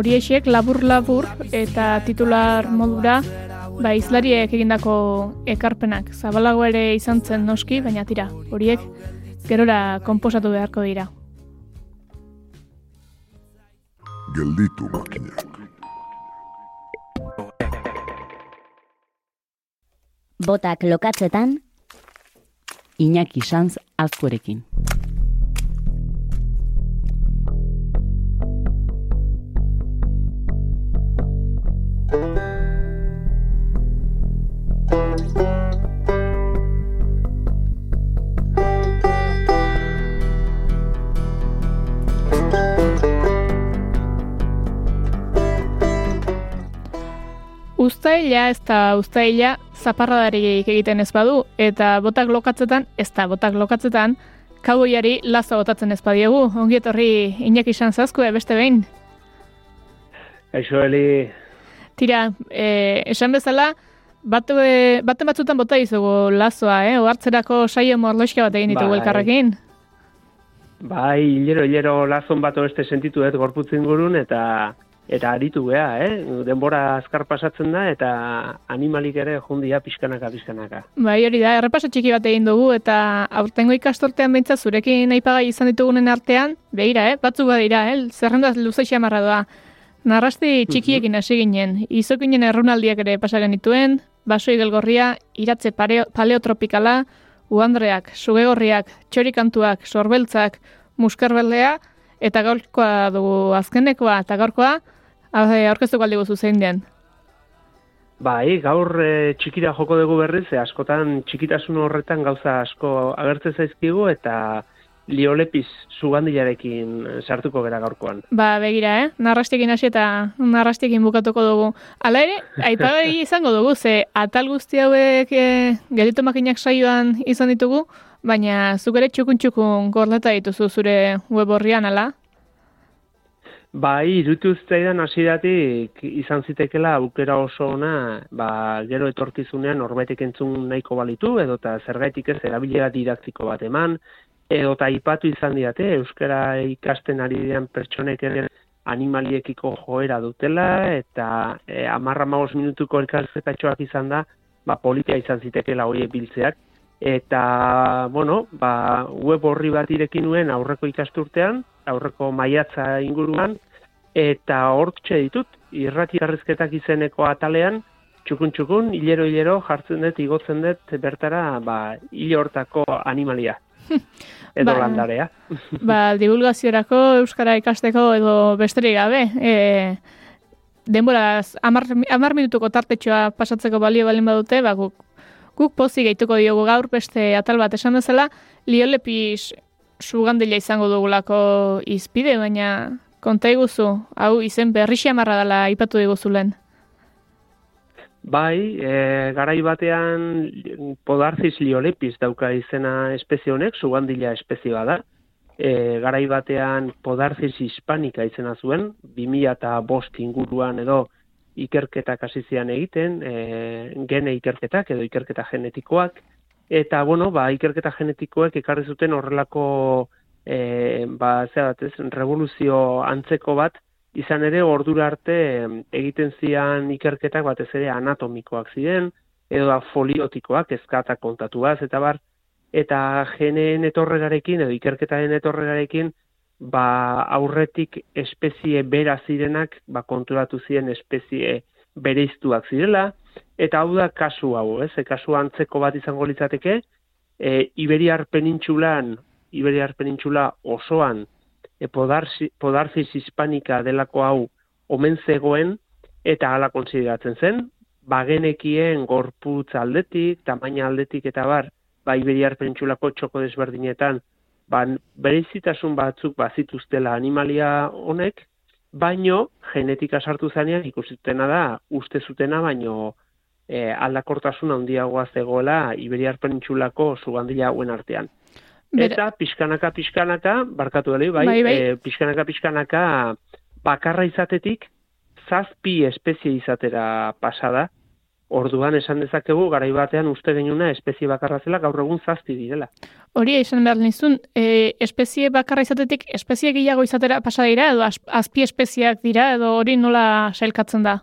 Horiexek labur-labur eta titular modura ba, izlariek egindako ekarpenak zabalago ere izan zen noski, baina tira, horiek gerora konposatu beharko dira. Gelditu makinak. Botak lokatzetan, Iñaki Sanz azkorekin. Uztaila ez da uztaila zaparradarik egiten ez badu, eta botak lokatzetan, ez da botak lokatzetan, kauboiari lazo botatzen ez badiegu. Ongi etorri Iñaki izan zazkue, beste behin. Eixo, Eli, Tira, e, esan bezala, bat, e, baten batzutan bota izugu lazoa, eh? Oartzerako saio morloixka bat egin ditugu Bai. elkarrekin. bai, hilero, hilero lazon bat beste sentitu dut gorputzen gurun, eta eta aritu gea, eh? Denbora azkar pasatzen da, eta animalik ere jundia pixkanaka, pixkanaka. Bai, hori da, errepaso txiki bat egin dugu, eta aurtengo ikastortean behintzat zurekin aipagai izan ditugunen artean, behira, eh? batzuk badira, eh? zerrenda luze xamarra doa. Narrasti txikiekin hasi ginen, izokinen errunaldiak ere pasa genituen, baso igelgorria, iratze pareo, paleotropikala, uandreak, sugegorriak, txorikantuak, sorbeltzak, muskarbeldea, eta gaurkoa dugu azkenekoa, eta gaurkoa, aurkeztuko aldi guzu zein den. Bai, gaur e, txikira joko dugu berriz, e, askotan txikitasun horretan gauza asko agertzen zaizkigu, eta liolepiz sugandilarekin eh, sartuko gera gaurkoan. Ba, begira, eh? Narrastiekin hasi eta narrastiekin bukatuko dugu. Hala ere, aipagai izango dugu, ze atal guzti hauek e, gelditu makinak saioan izan ditugu, baina zuk ere txukun-txukun gorleta dituzu zure web horrian, ala? Bai, irutu zitzaidan hasieratik izan zitekela aukera oso ona, ba, gero etorkizunean norbaitek entzun nahiko balitu, edo eta zergaitik ez erabilera didaktiko bat eman, edo eta aipatu izan diate, euskara ikasten ari diren pertsonek ere animaliekiko joera dutela, eta e, amarra magos minutuko elkarzetatxoak izan da, ba, politia izan zitekela horiek biltzeak, eta, bueno, ba, web horri bat irekin nuen aurreko ikasturtean, aurreko maiatza inguruan, eta hortxe ditut, irrati garrizketak izeneko atalean, txukun txukun, hilero hilero jartzen dut, igotzen dut bertara, ba, hortako animalia. Edo Ba, landarea. ba, divulgaziorako, euskara ikasteko edo besterik gabe. E, denboraz, amar, amar minutuko tartetxoa pasatzeko balio balin badute, ba, guk, guk pozik gehituko diogu gaur beste atal bat esan bezala, liolepis sugandila izango dugulako izpide, baina konta iguzu, hau izen berri xamarra dela ipatu diguzulen. Bai, e, garai batean podarziz liolepis dauka izena espezie honek, sugandila espezie bada. E, garai batean podarziz hispanika izena zuen, 2000 eta bost inguruan edo ikerketak hasi zian egiten, e, gene ikerketak edo ikerketa genetikoak, eta bueno, ba, ikerketa genetikoek ekarri zuten horrelako e, ba, zera bat ez, revoluzio antzeko bat, izan ere ordura arte egiten zian ikerketak batez ere anatomikoak ziren, edo da foliotikoak, ezkata kontatuaz, eta bar, eta geneen etorregarekin, edo ikerketaren etorregarekin, ba, aurretik espezie bera zirenak, ba, konturatu ziren espezie bereiztuak zirela, eta hau da kasu hau, ez? E, kasu antzeko bat izango litzateke, e, Iberiar penintxulan, Iberiar penintxula osoan, e, podarzi, podarziz hispanika delako hau omen zegoen eta hala konsideratzen zen, bagenekien gorputz aldetik, tamaina aldetik eta bar, ba Iberiar penintsulako txoko desberdinetan, ba berezitasun batzuk bazituztela animalia honek, baino genetika sartu zanean ikusitena da uste zutena baino e, aldakortasun handiagoa zegoela Iberiar penintsulako sugandila hauen artean. Eta pixkanaka pixkanaka, barkatu dali, bai, Bai, bai. E, pixkanaka pixkanaka bakarra izatetik zazpi espezie izatera pasada. Orduan esan dezakegu garai batean uste genuna espezie bakarra zela gaur egun zazpi direla. Hori izan behar nizun, e, espezie bakarra izatetik, espezie gehiago izatera pasa dira, edo az- azpi espezieak dira, edo hori nola sailkatzen da?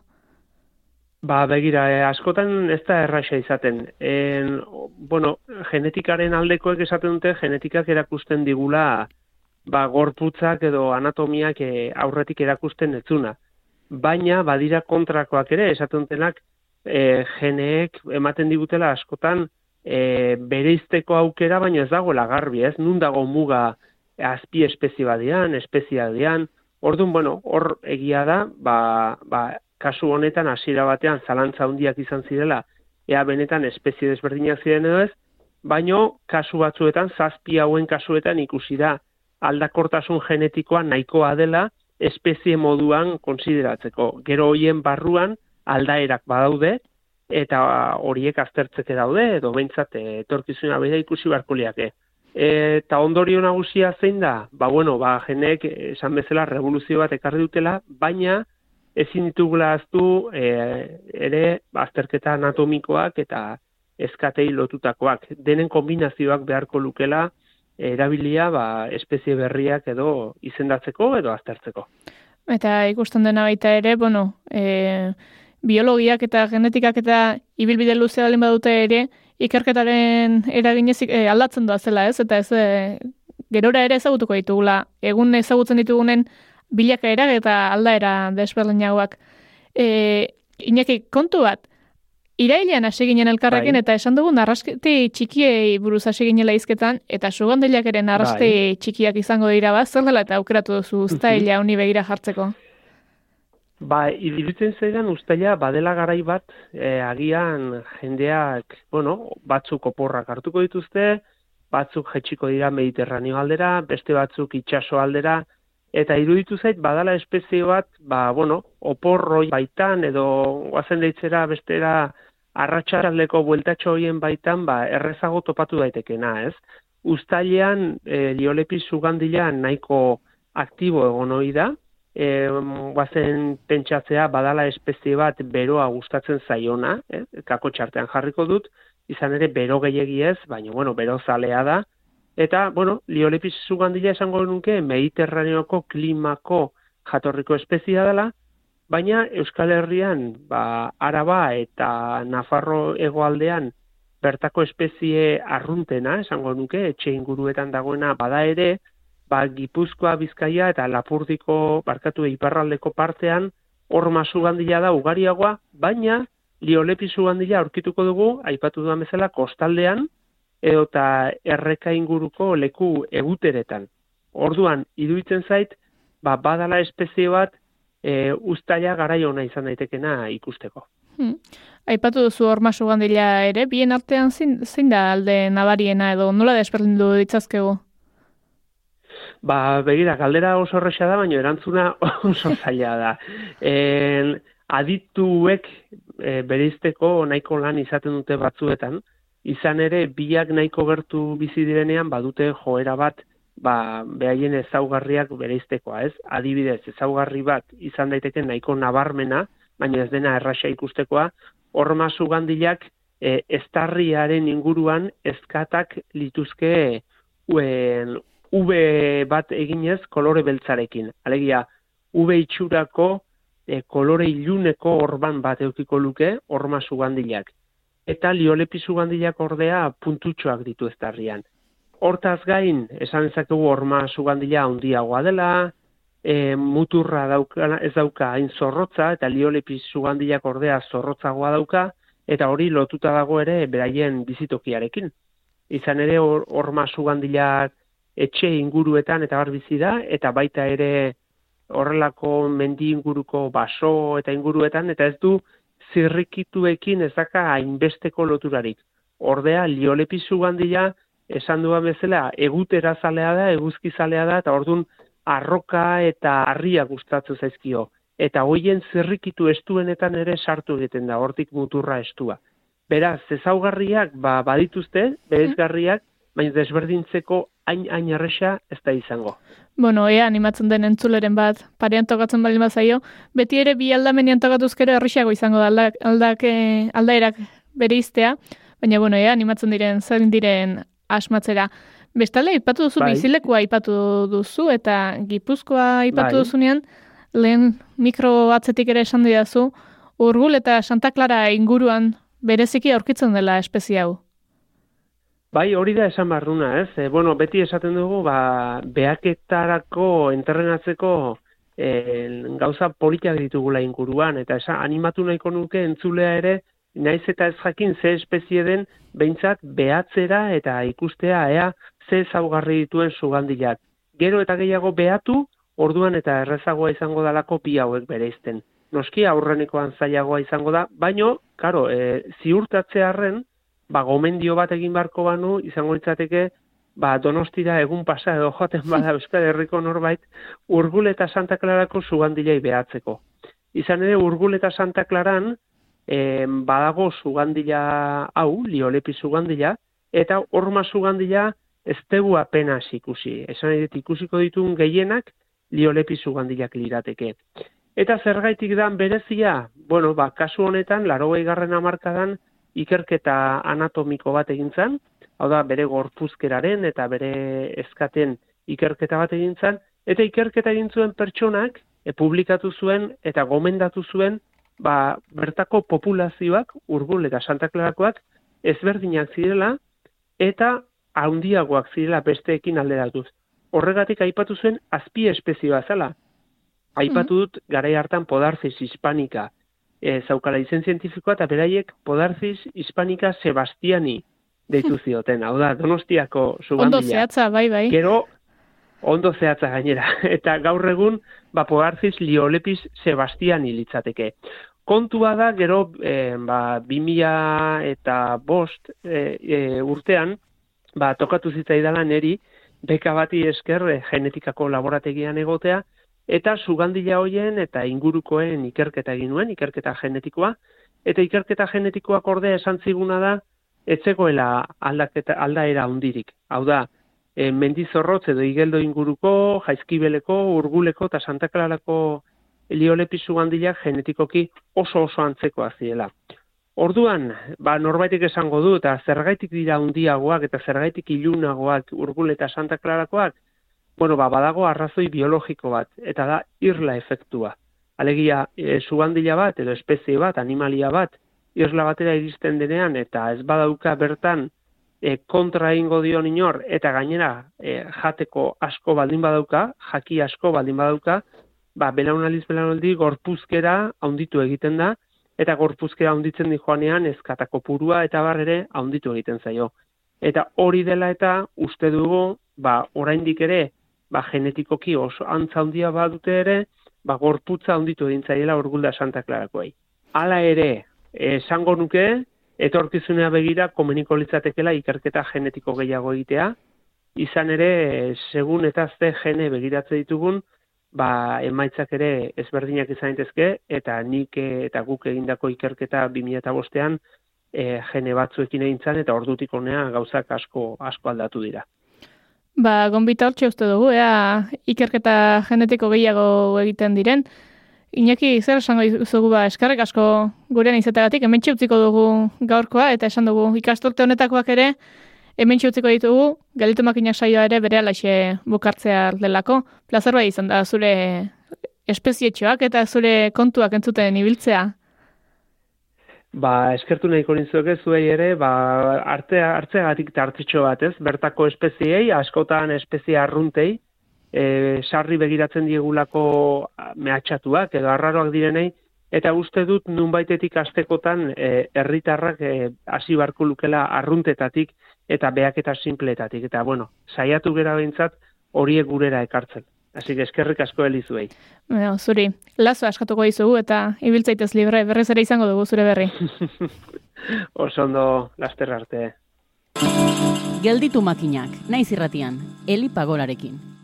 Ba, begira, eh, askotan ez da erraxa izaten. En, bueno, genetikaren aldekoek esaten dute, genetikak erakusten digula ba, gorputzak edo anatomiak eh, aurretik erakusten etzuna. Baina, badira kontrakoak ere, esaten dutenak, eh, geneek ematen digutela askotan eh, bereizteko aukera, baina ez dagoela garbi, ez? Nun dago muga azpi espezie badian, espezie badian, Orduan, bueno, hor egia da, ba, ba, kasu honetan hasiera batean zalantza handiak izan zirela, ea benetan espezie desberdinak ziren edo ez, baino kasu batzuetan, zazpi hauen kasuetan ikusi da aldakortasun genetikoa nahikoa dela espezie moduan konsideratzeko. Gero hoien barruan aldaerak badaude, eta horiek aztertzeke daude, edo behintzat eh, etorkizuna bera ikusi beharko liake. Eta ondorio nagusia zein da? Ba, bueno, ba, jenek esan bezala revoluzio bat ekarri dutela, baina ezin ditugula aztu e, ere azterketa anatomikoak eta eskatei lotutakoak. Denen kombinazioak beharko lukela erabilia ba, espezie berriak edo izendatzeko edo aztertzeko. Eta ikusten dena baita ere, bueno, e, biologiak eta genetikak eta ibilbide luzea baldin badute ere, ikerketaren eraginez e, aldatzen doa zela, ez? Eta ez, e, gerora ere ezagutuko ditugula, egun ezagutzen ditugunen bilakaerak eta aldaera desberdinagoak. E, Iñaki, kontu bat, irailean hasi ginen elkarrekin Bai. eta esan dugu narrasti txikiei buruz hasi ginela izketan, eta sugandilak ere narrasti Bai. txikiak izango dira ba, zer dela eta aukeratu duzu uztaila honi begira jartzeko? Ba, iruditzen zaidan ustaila badela garai bat, eh, agian jendeak, bueno, batzuk oporrak hartuko dituzte, batzuk jetxiko dira Mediterraneo aldera, beste batzuk itsaso aldera, eta iruditu zait badala espezie bat, ba, bueno, oporroi baitan edo guazen deitzera bestera arratsaldeko bueltatxo hoien baitan, ba, errezago topatu daitekena, ez? Uztailean, e, liolepi sugandilan nahiko aktibo egon ohi da, e, guazen pentsatzea badala espezie bat beroa gustatzen zaiona, eh? kako txartean jarriko dut, izan ere bero gehiegi ez, baina bueno, bero zalea da, eta, bueno, liolepis zugandila esango nuke Mediterraneoko klimako jatorriko espezia dela, baina Euskal Herrian, ba, Araba eta Nafarro hegoaldean bertako espezie arruntena, esango nuke, etxe inguruetan dagoena bada ere, ba, Gipuzkoa, Bizkaia eta Lapurdiko barkatu iparraldeko partean horma zugandila da ugariagoa, baina liolepi zugandila aurkituko dugu, aipatu duan bezala, kostaldean, edo eta erreka inguruko leku eguteretan. Orduan, iruditzen zait, ba, badala espezie bat, e, ustaila garai ona izan daitekena ikusteko. Hmm. Aipatu duzu horma sugandila ere, bien artean zein, zein da alde nabariena edo nola desberdindu ditzazkegu? Ba, begira, galdera oso horrexea da, baina erantzuna oso zaila da. En, adituek e, bereizteko nahiko lan izaten dute batzuetan, izan ere biak nahiko gertu bizi direnean badute joera bat ba, behaien ezaugarriak bereiztekoa, ez? Adibidez, ezaugarri bat izan daiteke nahiko nabarmena, baina ez dena erraxa ikustekoa, horma zugandilak e, estarriaren inguruan ezkatak lituzke uen, V bat eginez kolore beltzarekin. Alegia, V itxurako e, kolore iluneko orban bat eukiko luke horma zugandilak. Eta liolepi zugandilak ordea puntutxoak ditu eztarrian. Hortaz gain, esan ezakegu horma zugandila handiagoa dela, e, muturra dauka, ez dauka hain zorrotza, eta liolepi zugandilak ordea zorrotzagoa dauka, eta hori lotuta dago ere beraien bizitokiarekin. Izan ere horma zugandilak etxe inguruetan eta bar bizi da, eta baita ere horrelako mendi inguruko baso eta inguruetan, eta ez du zirrikituekin ez daka hainbesteko loturarik. Ordea, liolepi zugandila, esan duan bezala, egutera zalea da, eguzki zalea da, eta ordun arroka eta harria gustatu zaizkio. Eta hoien zirrikitu estuenetan ere sartu egiten da, hortik muturra estua. Beraz, ezaugarriak ba, badituzte, berezgarriak, baina desberdintzeko hain hain erresa ez da izango. Bueno, ea animatzen den entzuleren bat, parean tokatzen baldin bazaio, beti ere bi aldamenian tokatuzkero errexago izango da aldak, aldak, aldaerak bere iztea, baina bueno, ea animatzen diren, zain diren asmatzera. Bestalde, ipatu duzu, Bai. bizilekua ipatu duzu, eta gipuzkoa ipatu Bai. duzunean, lehen mikro atzetik ere esan didazu, urgul eta Santa Clara inguruan bereziki aurkitzen dela espezie hau. Bai, hori da esan barruna, ez? E, bueno, beti esaten dugu, ba, behaketarako, entrenatzeko e, gauza politak ditugula inguruan, eta esan, animatu nahiko nuke entzulea ere, naiz eta ez jakin ze espezie den, behintzat behatzera eta ikustea ea ze zaugarri dituen sugandilak. Gero eta gehiago behatu, orduan eta errezagoa izango dalako bi hauek bereizten. Noski aurrenekoan zailagoa izango da, baino, karo, e, ziurtatzearren, ba, gomendio bat egin beharko banu, izango litzateke, ba, donostira egun pasa edo joaten bada Euskal Herriko norbait, Urgul eta Santa Clarako sugandilai behatzeko. Izan ere, Urgul eta Santa Claran, eh, badago sugandila hau, liolepi sugandila, eta horma sugandila ez dugu apenas ikusi. Esan dut ikusiko ditun gehienak liolepi sugandilak lirateke. Eta zergaitik dan berezia, bueno, ba, kasu honetan, laro garren amarkadan, ikerketa anatomiko bat egin zen, hau da, bere gorpuzkeraren eta bere eskaten ikerketa bat egin zen, eta ikerketa egin zuen pertsonak, e, publikatu zuen eta gomendatu zuen, ba, bertako populazioak, urgul eta Santa Clarakoak, ezberdinak zirela, eta handiagoak zirela besteekin alderatuz. Horregatik aipatu zuen azpi espezioa zela. Aipatu dut garai hartan podarziz hispanika, e, zaukala izen zientifikoa eta beraiek podarziz hispanika Sebastiani deitu zioten. Hau da, donostiako zugandila. Ondo zehatza, bai, bai. Gero, ondo zehatza gainera. Eta gaur egun, ba, podarziz liolepis Sebastiani litzateke. Kontua da, gero, e, ba, 2000 eta bost e, e, urtean, ba, tokatu zitzaidala neri, beka bati esker e, genetikako laborategian egotea, eta sugandila hoien eta ingurukoen ikerketa egin nuen, ikerketa genetikoa, eta ikerketa genetikoak ordea esan ziguna da, etzegoela aldaketa, aldaera hundirik. Hau da, e, mendizorrotz edo igeldo inguruko, jaizkibeleko, urguleko eta Santa Clarako liolepi sugandilak genetikoki oso oso antzeko ziela. Orduan, ba, norbaitek esango du, eta zergaitik dira hundiagoak eta zergaitik ilunagoak urgul eta Santa Clarakoak, bueno, ba, badago arrazoi biologiko bat, eta da irla efektua. Alegia, e, sugandila bat edo espezie bat, animalia bat, irla batera iristen denean, eta ez badauka bertan e, kontra ingo dion inor, eta gainera e, jateko asko baldin badauka, jaki asko baldin badauka, ba, belaunaliz belaunaldi gorpuzkera haunditu egiten da, eta gorpuzkera haunditzen di joanean ezkatako purua eta bar ere haunditu egiten zaio. Eta hori dela eta uste dugu, ba, oraindik ere, ba, genetikoki oso antza handia badute ere, ba, gorputza handitu egin zaiela orgulda Santa Clarakoei. Hala ere, esango nuke, etorkizunea begira komeniko litzatekela ikerketa genetiko gehiago egitea, izan ere, segun eta ze gene begiratze ditugun, ba, emaitzak ere ezberdinak izan daitezke eta nik eh, eta guk egindako ikerketa 2005ean e, gene batzuekin egin eta ordutik honea gauzak asko asko aldatu dira. Ba, gonbita hortxe uste dugu, ea ikerketa genetiko gehiago egiten diren. Iñaki, zer esango dizugu ba, eskarrek asko gurean izategatik, hemen utziko dugu gaurkoa, eta esan dugu ikasturte honetakoak ere, hemen utziko ditugu, galitu makinak saioa ere bere alaxe bukartzea delako. Plazer bai izan da, zure espezietxoak eta zure kontuak entzuten ibiltzea. Ba, eskertu nahiko nintzuke zuei ere, ba, artea, artzeagatik tartitxo bat, ez? Bertako espeziei, askotan espezie arruntei, e, sarri begiratzen diegulako mehatxatuak edo arraroak direnei, eta uste dut nunbaitetik astekotan e, herritarrak e, hasi barko lukela arruntetatik eta beaketa sinpletatik. Eta, bueno, saiatu gera behintzat horiek gurera ekartzen. Así que eskerrik asko elizuei. Bueno, zuri, lazo askatuko dizugu eta ibiltzaitez libre, berrez ere izango dugu zure berri. Oso ondo laster arte. Gelditu makinak, naiz irratian, Eli Pagolarekin.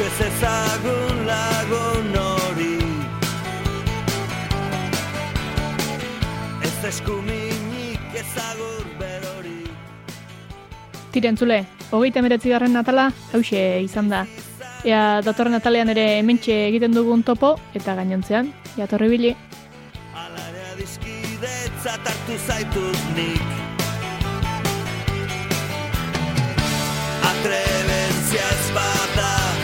Ez ezagun lagun hori Ez eskuminik ezagur berori Tirentzule, hogeita meretzi garren natala, hause izan da. Ea datorren natalean ere hementxe egiten dugun topo, eta gainontzean, jatorri bili. Detzat hartu zaitut nik Atrebentzia ez bada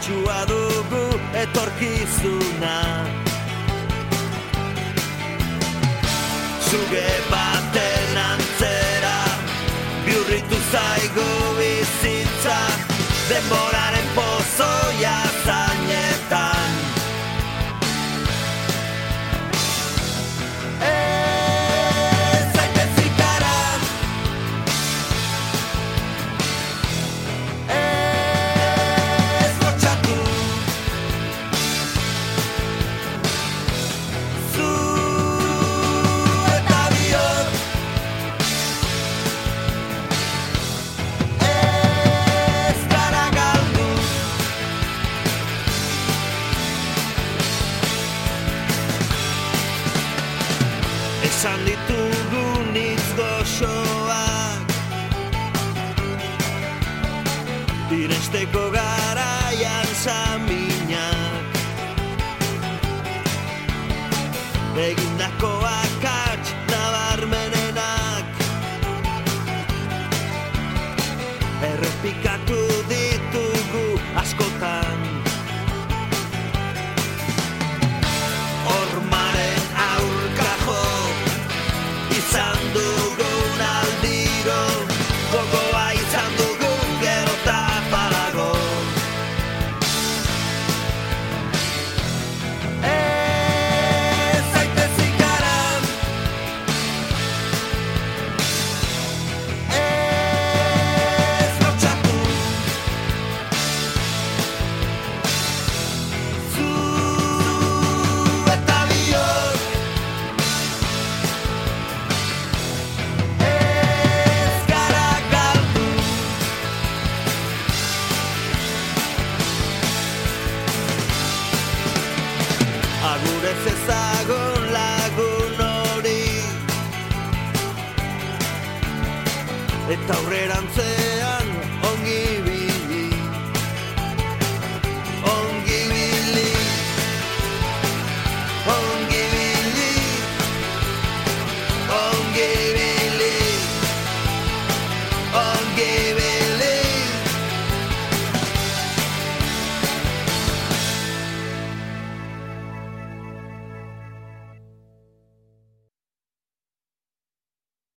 Berdintxua dugu etorkizuna. Zuge baten antzera Biurritu zaigu bizitza. Denboraren pozoia zainetan Iresteko garaian saminak Egindakoak